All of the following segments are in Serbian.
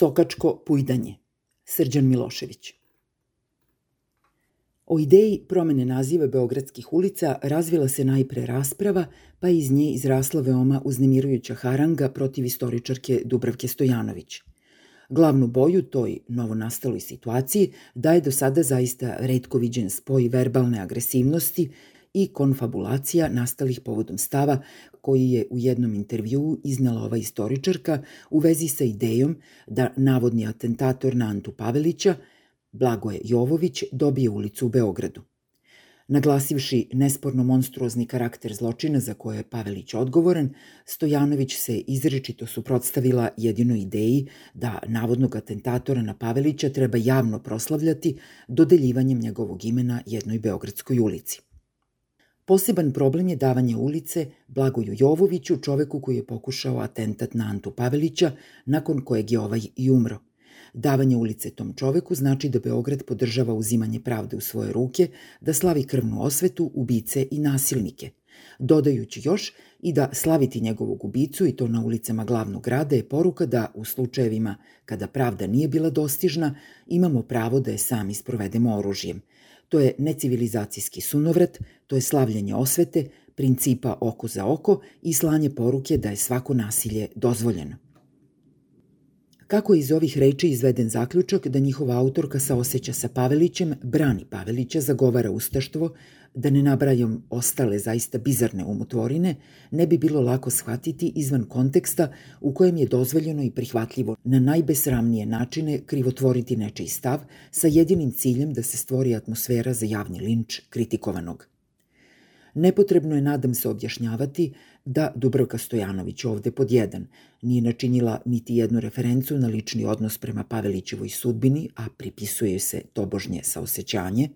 Sokačko pujdanje. Srđan Milošević. O ideji promene naziva Beogradskih ulica razvila se najpre rasprava, pa iz nje izrasla veoma uznemirujuća haranga protiv istoričarke Dubravke Stojanović. Glavnu boju toj novonastaloj situaciji daje do sada zaista redko viđen spoj verbalne agresivnosti i konfabulacija nastalih povodom stava koji je u jednom intervjuu iznala ova istoričarka u vezi sa idejom da navodni atentator na Antu Pavelića, Blagoje Jovović, dobije ulicu u Beogradu. Naglasivši nesporno monstruozni karakter zločina za koje je Pavelić odgovoran, Stojanović se izričito suprotstavila jedinoj ideji da navodnog atentatora na Pavelića treba javno proslavljati dodeljivanjem njegovog imena jednoj beogradskoj ulici. Poseban problem je davanje ulice Blagoju Jovoviću, čoveku koji je pokušao atentat na Antu Pavelića, nakon kojeg je ovaj i umro. Davanje ulice tom čoveku znači da Beograd podržava uzimanje pravde u svoje ruke, da slavi krvnu osvetu, ubice i nasilnike. Dodajući još i da slaviti njegovog ubicu i to na ulicama glavnog grada je poruka da u slučajevima kada pravda nije bila dostižna imamo pravo da je sami sprovedemo oružjem – To je necivilizacijski sunovrat, to je slavljanje osvete, principa oko za oko i slanje poruke da je svako nasilje dozvoljeno. Kako je iz ovih reči izveden zaključak da njihova autorka saoseća sa Pavelićem, brani Pavelića, zagovara ustaštvo, da ne nabrajam ostale zaista bizarne umotvorine, ne bi bilo lako shvatiti izvan konteksta u kojem je dozvoljeno i prihvatljivo na najbesramnije načine krivotvoriti nečiji stav sa jedinim ciljem da se stvori atmosfera za javni linč kritikovanog. Nepotrebno je, nadam se, objašnjavati da Dubravka Stojanović ovde pod jedan nije načinila niti jednu referencu na lični odnos prema Pavelićevoj sudbini, a pripisuje se tobožnje saosećanje,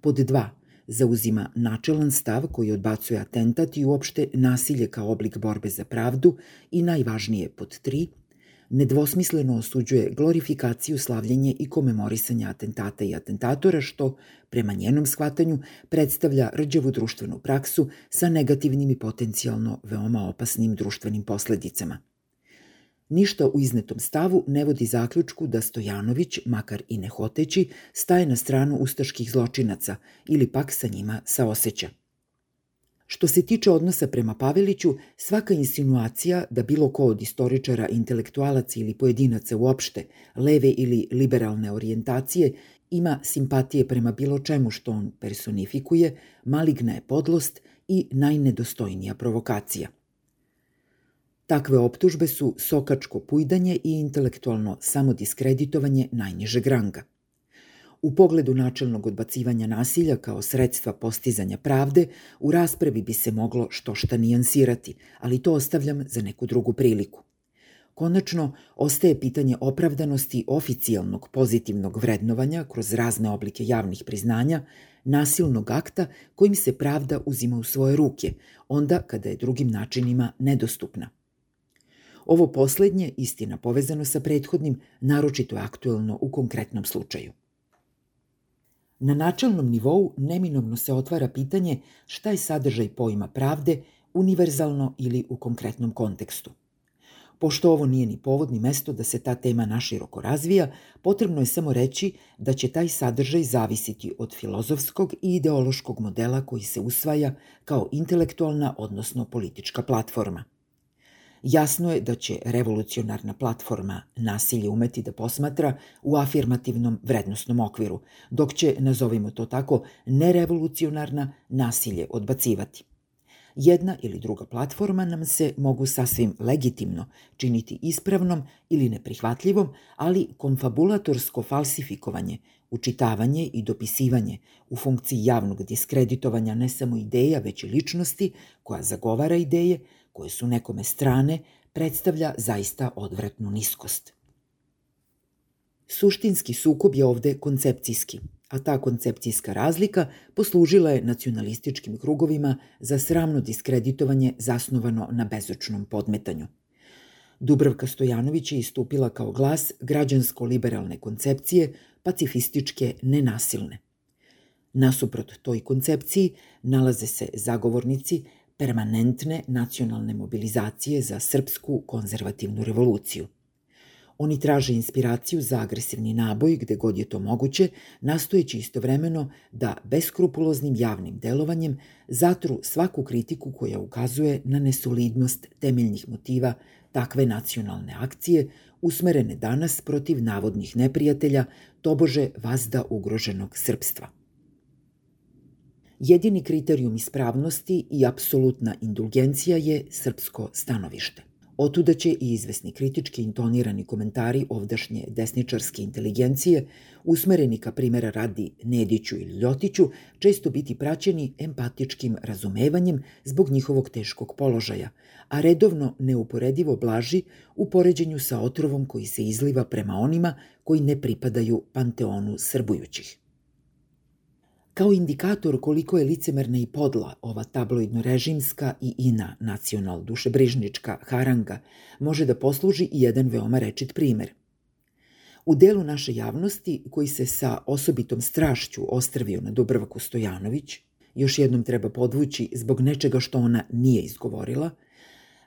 pod dva – zauzima načelan stav koji odbacuje atentat i uopšte nasilje kao oblik borbe za pravdu i najvažnije pod tri, nedvosmisleno osuđuje glorifikaciju, slavljenje i komemorisanje atentata i atentatora, što, prema njenom shvatanju, predstavlja rđavu društvenu praksu sa negativnim i potencijalno veoma opasnim društvenim posledicama – Ništa u iznetom stavu ne vodi zaključku da Stojanović, makar i ne hoteći, staje na stranu ustaških zločinaca ili pak sa njima saoseća. Što se tiče odnosa prema Paveliću, svaka insinuacija da bilo ko od istoričara, intelektualaca ili pojedinaca uopšte, leve ili liberalne orijentacije, ima simpatije prema bilo čemu što on personifikuje, maligna je podlost i najnedostojnija provokacija – Takve optužbe su sokačko pujdanje i intelektualno samodiskreditovanje najnižeg ranga. U pogledu načelnog odbacivanja nasilja kao sredstva postizanja pravde, u raspravi bi se moglo što šta nijansirati, ali to ostavljam za neku drugu priliku. Konačno, ostaje pitanje opravdanosti oficijalnog pozitivnog vrednovanja kroz razne oblike javnih priznanja, nasilnog akta kojim se pravda uzima u svoje ruke, onda kada je drugim načinima nedostupna. Ovo poslednje, istina povezano sa prethodnim, naročito je aktuelno u konkretnom slučaju. Na načelnom nivou neminovno se otvara pitanje šta je sadržaj pojma pravde univerzalno ili u konkretnom kontekstu. Pošto ovo nije ni povod ni mesto da se ta tema naširoko razvija, potrebno je samo reći da će taj sadržaj zavisiti od filozofskog i ideološkog modela koji se usvaja kao intelektualna, odnosno politička platforma – Jasno je da će revolucionarna platforma nasilje umeti da posmatra u afirmativnom vrednostnom okviru, dok će, nazovimo to tako, nerevolucionarna nasilje odbacivati. Jedna ili druga platforma nam se mogu sasvim legitimno činiti ispravnom ili neprihvatljivom, ali konfabulatorsko falsifikovanje, učitavanje i dopisivanje u funkciji javnog diskreditovanja ne samo ideja, već i ličnosti koja zagovara ideje, koje su nekome strane, predstavlja zaista odvratnu niskost. Suštinski sukob je ovde koncepcijski, a ta koncepcijska razlika poslužila je nacionalističkim krugovima za sramno diskreditovanje zasnovano na bezočnom podmetanju. Dubravka Stojanović je istupila kao glas građansko-liberalne koncepcije, pacifističke, nenasilne. Nasuprot toj koncepciji nalaze se zagovornici permanentne nacionalne mobilizacije za srpsku konzervativnu revoluciju. Oni traže inspiraciju za agresivni naboj gde god je to moguće, nastojeći istovremeno da beskrupuloznim javnim delovanjem zatru svaku kritiku koja ukazuje na nesolidnost temeljnih motiva takve nacionalne akcije usmerene danas protiv navodnih neprijatelja, tobože vazda ugroženog srpstva. Jedini kriterijum ispravnosti i apsolutna indulgencija je srpsko stanovište. Otuda će i izvesni kritički intonirani komentari ovdašnje desničarske inteligencije, usmereni ka primjera radi Nediću ili Ljotiću, često biti praćeni empatičkim razumevanjem zbog njihovog teškog položaja, a redovno neuporedivo blaži u poređenju sa otrovom koji se izliva prema onima koji ne pripadaju panteonu srbujućih. Kao indikator koliko je licemerna i podla ova tabloidno-režimska i ina nacional dušebrižnička haranga može da posluži i jedan veoma rečit primer. U delu naše javnosti, koji se sa osobitom strašću ostrvio na Dubravku Stojanović, još jednom treba podvući zbog nečega što ona nije izgovorila,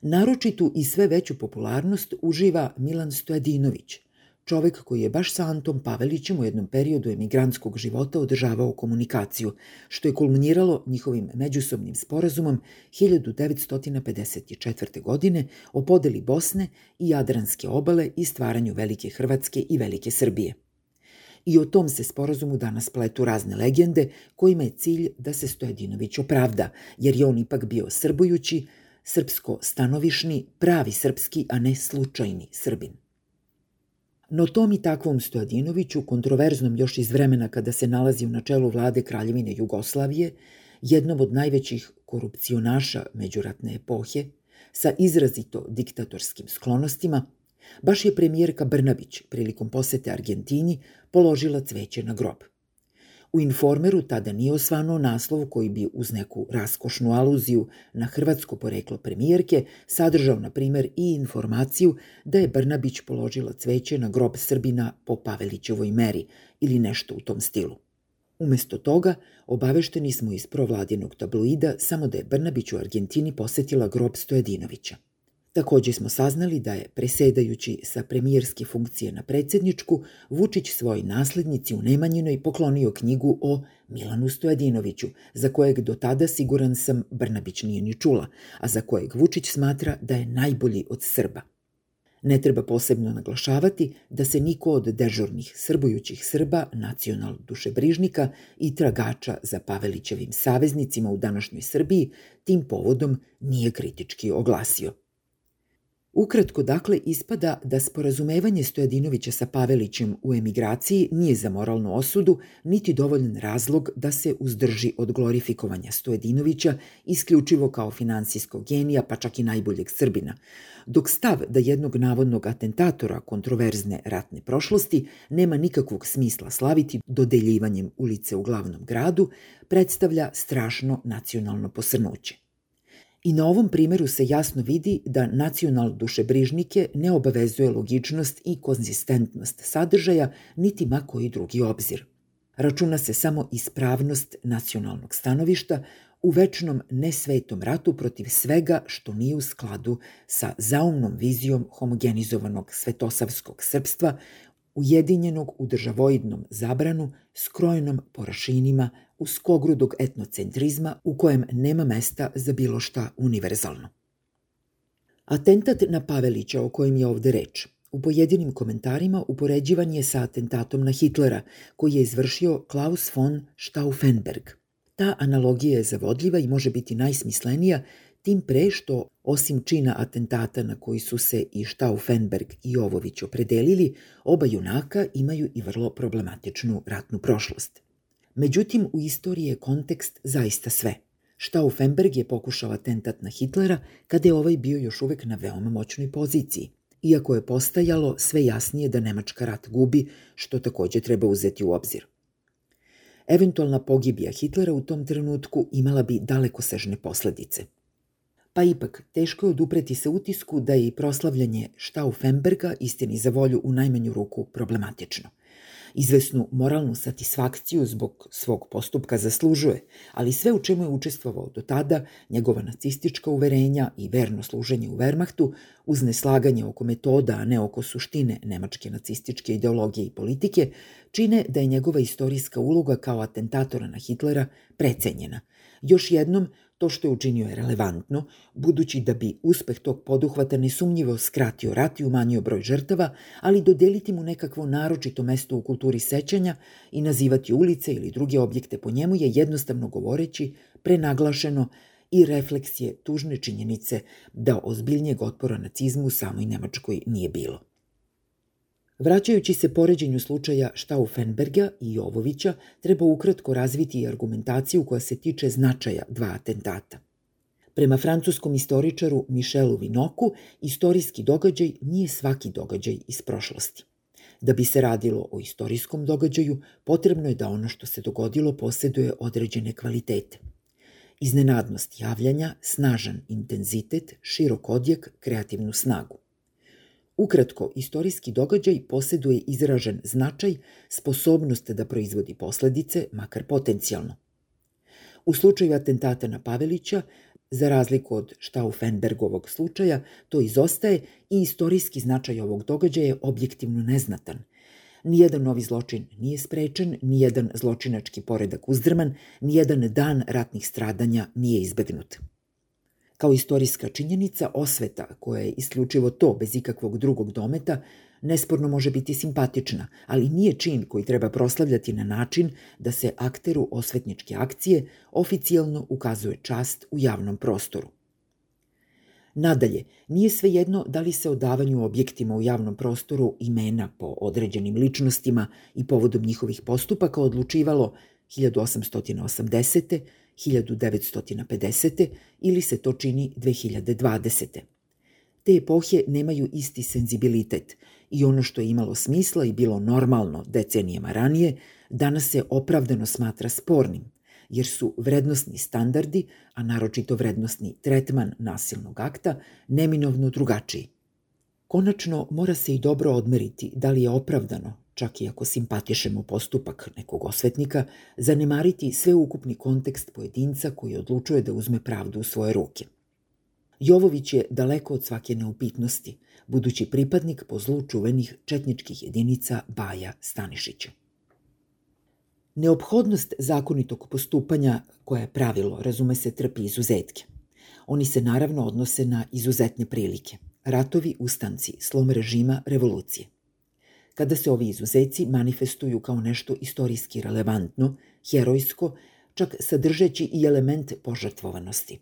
naročitu i sve veću popularnost uživa Milan Stojadinović – čovek koji je baš sa Antom Pavelićem u jednom periodu emigrantskog života održavao komunikaciju, što je kulminiralo njihovim međusobnim sporazumom 1954. godine o podeli Bosne i Jadranske obale i stvaranju Velike Hrvatske i Velike Srbije. I o tom se sporazumu danas pletu razne legende kojima je cilj da se Stojedinović opravda, jer je on ipak bio srbujući, srpsko-stanovišni, pravi srpski, a ne slučajni srbin. No tom i takvom Stojadinoviću, kontroverznom još iz vremena kada se nalazi u načelu vlade Kraljevine Jugoslavije, jednom od najvećih korupcionaša međuratne epohe, sa izrazito diktatorskim sklonostima, baš je premijerka Brnabić prilikom posete Argentini položila cveće na grob – U Informeru tada nije osvano naslov koji bi uz neku raskošnu aluziju na hrvatsko poreklo premijerke sadržao, na primer, i informaciju da je Brnabić položila cveće na grob Srbina po Pavelićevoj meri ili nešto u tom stilu. Umesto toga, obavešteni smo iz provladinog tabloida samo da je Brnabić u Argentini posetila grob Stojedinovića. Takođe smo saznali da je, presedajući sa premijerske funkcije na predsedničku, Vučić svoj naslednici u Nemanjinoj poklonio knjigu o Milanu Stojadinoviću, za kojeg do tada siguran sam Brnabić nije ni čula, a za kojeg Vučić smatra da je najbolji od Srba. Ne treba posebno naglašavati da se niko od dežurnih srbujućih Srba, nacional dušebrižnika i tragača za Pavelićevim saveznicima u današnjoj Srbiji tim povodom nije kritički oglasio. Ukratko, dakle, ispada da sporazumevanje Stojadinovića sa Pavelićem u emigraciji nije za moralnu osudu, niti dovoljan razlog da se uzdrži od glorifikovanja Stojadinovića isključivo kao finansijskog genija, pa čak i najboljeg Srbina, dok stav da jednog navodnog atentatora kontroverzne ratne prošlosti nema nikakvog smisla slaviti dodeljivanjem ulice u glavnom gradu, predstavlja strašno nacionalno posrnuće. I na ovom primeru se jasno vidi da nacional dušebrižnike ne obavezuje logičnost i konzistentnost sadržaja, niti ma koji drugi obzir. Računa se samo ispravnost nacionalnog stanovišta u večnom nesvetom ratu protiv svega što nije u skladu sa zaumnom vizijom homogenizovanog svetosavskog srpstva, ujedinjenog u državoidnom zabranu, skrojenom po rašinima uskogrudog etnocentrizma u kojem nema mesta za bilo šta univerzalno. Atentat na Pavelića o kojem je ovde reč, u pojedinim komentarima upoređivan je sa atentatom na Hitlera, koji je izvršio Klaus von Stauffenberg. Ta analogija je zavodljiva i može biti najsmislenija, tim pre što, osim čina atentata na koji su se i Stauffenberg i Ovović opredelili, oba junaka imaju i vrlo problematičnu ratnu prošlost. Međutim, u istoriji je kontekst zaista sve. Stauffenberg je pokušao atentat na Hitlera kada je ovaj bio još uvek na veoma moćnoj poziciji, iako je postajalo sve jasnije da Nemačka rat gubi, što takođe treba uzeti u obzir. Eventualna pogibija Hitlera u tom trenutku imala bi dalekosežne posledice. Pa ipak teško je odupreti se utisku da je i proslavljanje Stauffenberga istini za volju u najmanju ruku problematično. Izvesnu moralnu satisfakciju zbog svog postupka zaslužuje, ali sve u čemu je učestvovao do tada, njegova nacistička uverenja i verno služenje u Wehrmachtu, uz neslaganje oko metoda, a ne oko suštine nemačke nacističke ideologije i politike, čine da je njegova istorijska uloga kao atentatora na Hitlera precenjena. Još jednom, To što je učinio je relevantno, budući da bi uspeh tog poduhvata nesumnjivo skratio rat i umanjio broj žrtava, ali dodeliti mu nekakvo naročito mesto u kulturi sećanja i nazivati ulice ili druge objekte po njemu je jednostavno govoreći prenaglašeno i refleksije tužne činjenice da ozbiljnijeg otpora nacizmu u samoj Nemačkoj nije bilo. Vraćajući se poređenju slučaja Stauffenberga i Jovovića, treba ukratko razviti argumentaciju koja se tiče značaja dva atentata. Prema francuskom istoričaru Michelu Vinoku, istorijski događaj nije svaki događaj iz prošlosti. Da bi se radilo o istorijskom događaju, potrebno je da ono što se dogodilo posjeduje određene kvalitete. Iznenadnost javljanja, snažan intenzitet, širok odjek, kreativnu snagu. Ukratko, istorijski događaj posjeduje izražen značaj, sposobnost da proizvodi posledice, makar potencijalno. U slučaju atentata na Pavelića, za razliku od Stauffenbergovog slučaja, to izostaje i istorijski značaj ovog događaja je objektivno neznatan. Nijedan novi zločin nije sprečen, nijedan zločinački poredak uzdrman, nijedan dan ratnih stradanja nije izbegnut. Kao istorijska činjenica, osveta, koja je isključivo to bez ikakvog drugog dometa, nesporno može biti simpatična, ali nije čin koji treba proslavljati na način da se akteru osvetničke akcije oficijalno ukazuje čast u javnom prostoru. Nadalje, nije svejedno da li se o davanju objektima u javnom prostoru imena po određenim ličnostima i povodom njihovih postupaka odlučivalo 1880. 1950. ili se to čini 2020. Te epohe nemaju isti senzibilitet i ono što je imalo smisla i bilo normalno decenijama ranije, danas se opravdano smatra spornim, jer su vrednostni standardi, a naročito vrednostni tretman nasilnog akta, neminovno drugačiji. Konačno, mora se i dobro odmeriti da li je opravdano čak i ako simpatišemo postupak nekog osvetnika, zanemariti sveukupni kontekst pojedinca koji odlučuje da uzme pravdu u svoje ruke. Jovović je daleko od svake neupitnosti, budući pripadnik po zlu čuvenih četničkih jedinica Baja Stanišića. Neophodnost zakonitog postupanja, koje je pravilo, razume se, trpi izuzetke. Oni se naravno odnose na izuzetne prilike. Ratovi, ustanci, slom režima, revolucije kada se ovi izuzeci manifestuju kao nešto istorijski relevantno, herojsko, čak sadržeći i element požrtvovanosti.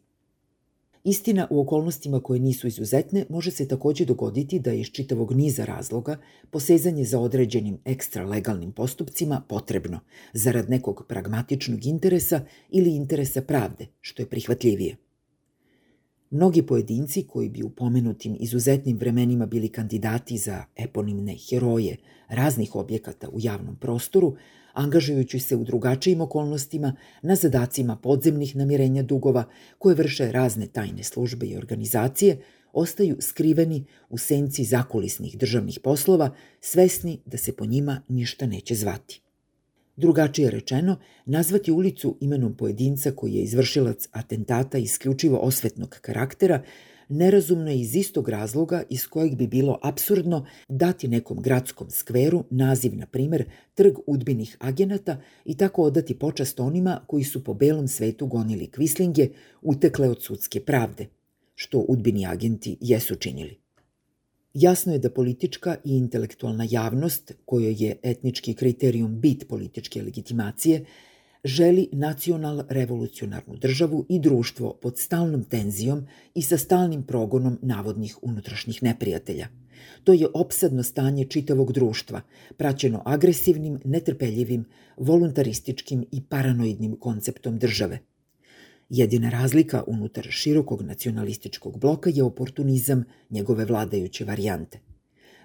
Istina, u okolnostima koje nisu izuzetne, može se takođe dogoditi da je iz čitavog niza razloga posezanje za određenim ekstra legalnim postupcima potrebno, zarad nekog pragmatičnog interesa ili interesa pravde, što je prihvatljivije. Mnogi pojedinci koji bi u pomenutim izuzetnim vremenima bili kandidati za eponimne heroje raznih objekata u javnom prostoru, angažujući se u drugačijim okolnostima na zadacima podzemnih namirenja dugova koje vrše razne tajne službe i organizacije, ostaju skriveni u senci zakulisnih državnih poslova, svesni da se po njima ništa neće zvati. Drugačije rečeno, nazvati ulicu imenom pojedinca koji je izvršilac atentata isključivo osvetnog karaktera, nerazumno je iz istog razloga iz kojeg bi bilo absurdno dati nekom gradskom skveru naziv, na primer, trg udbinih agenata i tako odati počast onima koji su po belom svetu gonili kvislinge utekle od sudske pravde, što udbini agenti jesu činili. Jasno je da politička i intelektualna javnost, kojoj je etnički kriterijum bit političke legitimacije, želi nacional-revolucionarnu državu i društvo pod stalnom tenzijom i sa stalnim progonom navodnih unutrašnjih neprijatelja. To je opsadno stanje čitavog društva, praćeno agresivnim, netrpeljivim, voluntarističkim i paranoidnim konceptom države – Jedina razlika unutar širokog nacionalističkog bloka je oportunizam njegove vladajuće varijante.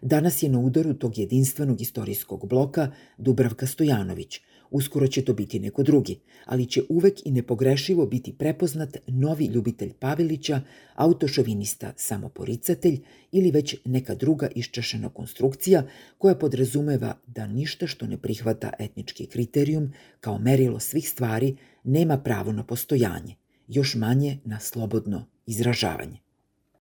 Danas je na udaru tog jedinstvenog istorijskog bloka Dubravka Stojanović, Uskoro će to biti neko drugi, ali će uvek i nepogrešivo biti prepoznat novi ljubitelj Pavelića, autošovinista samoporicatelj ili već neka druga iščašena konstrukcija koja podrazumeva da ništa što ne prihvata etnički kriterijum kao merilo svih stvari nema pravo na postojanje, još manje na slobodno izražavanje.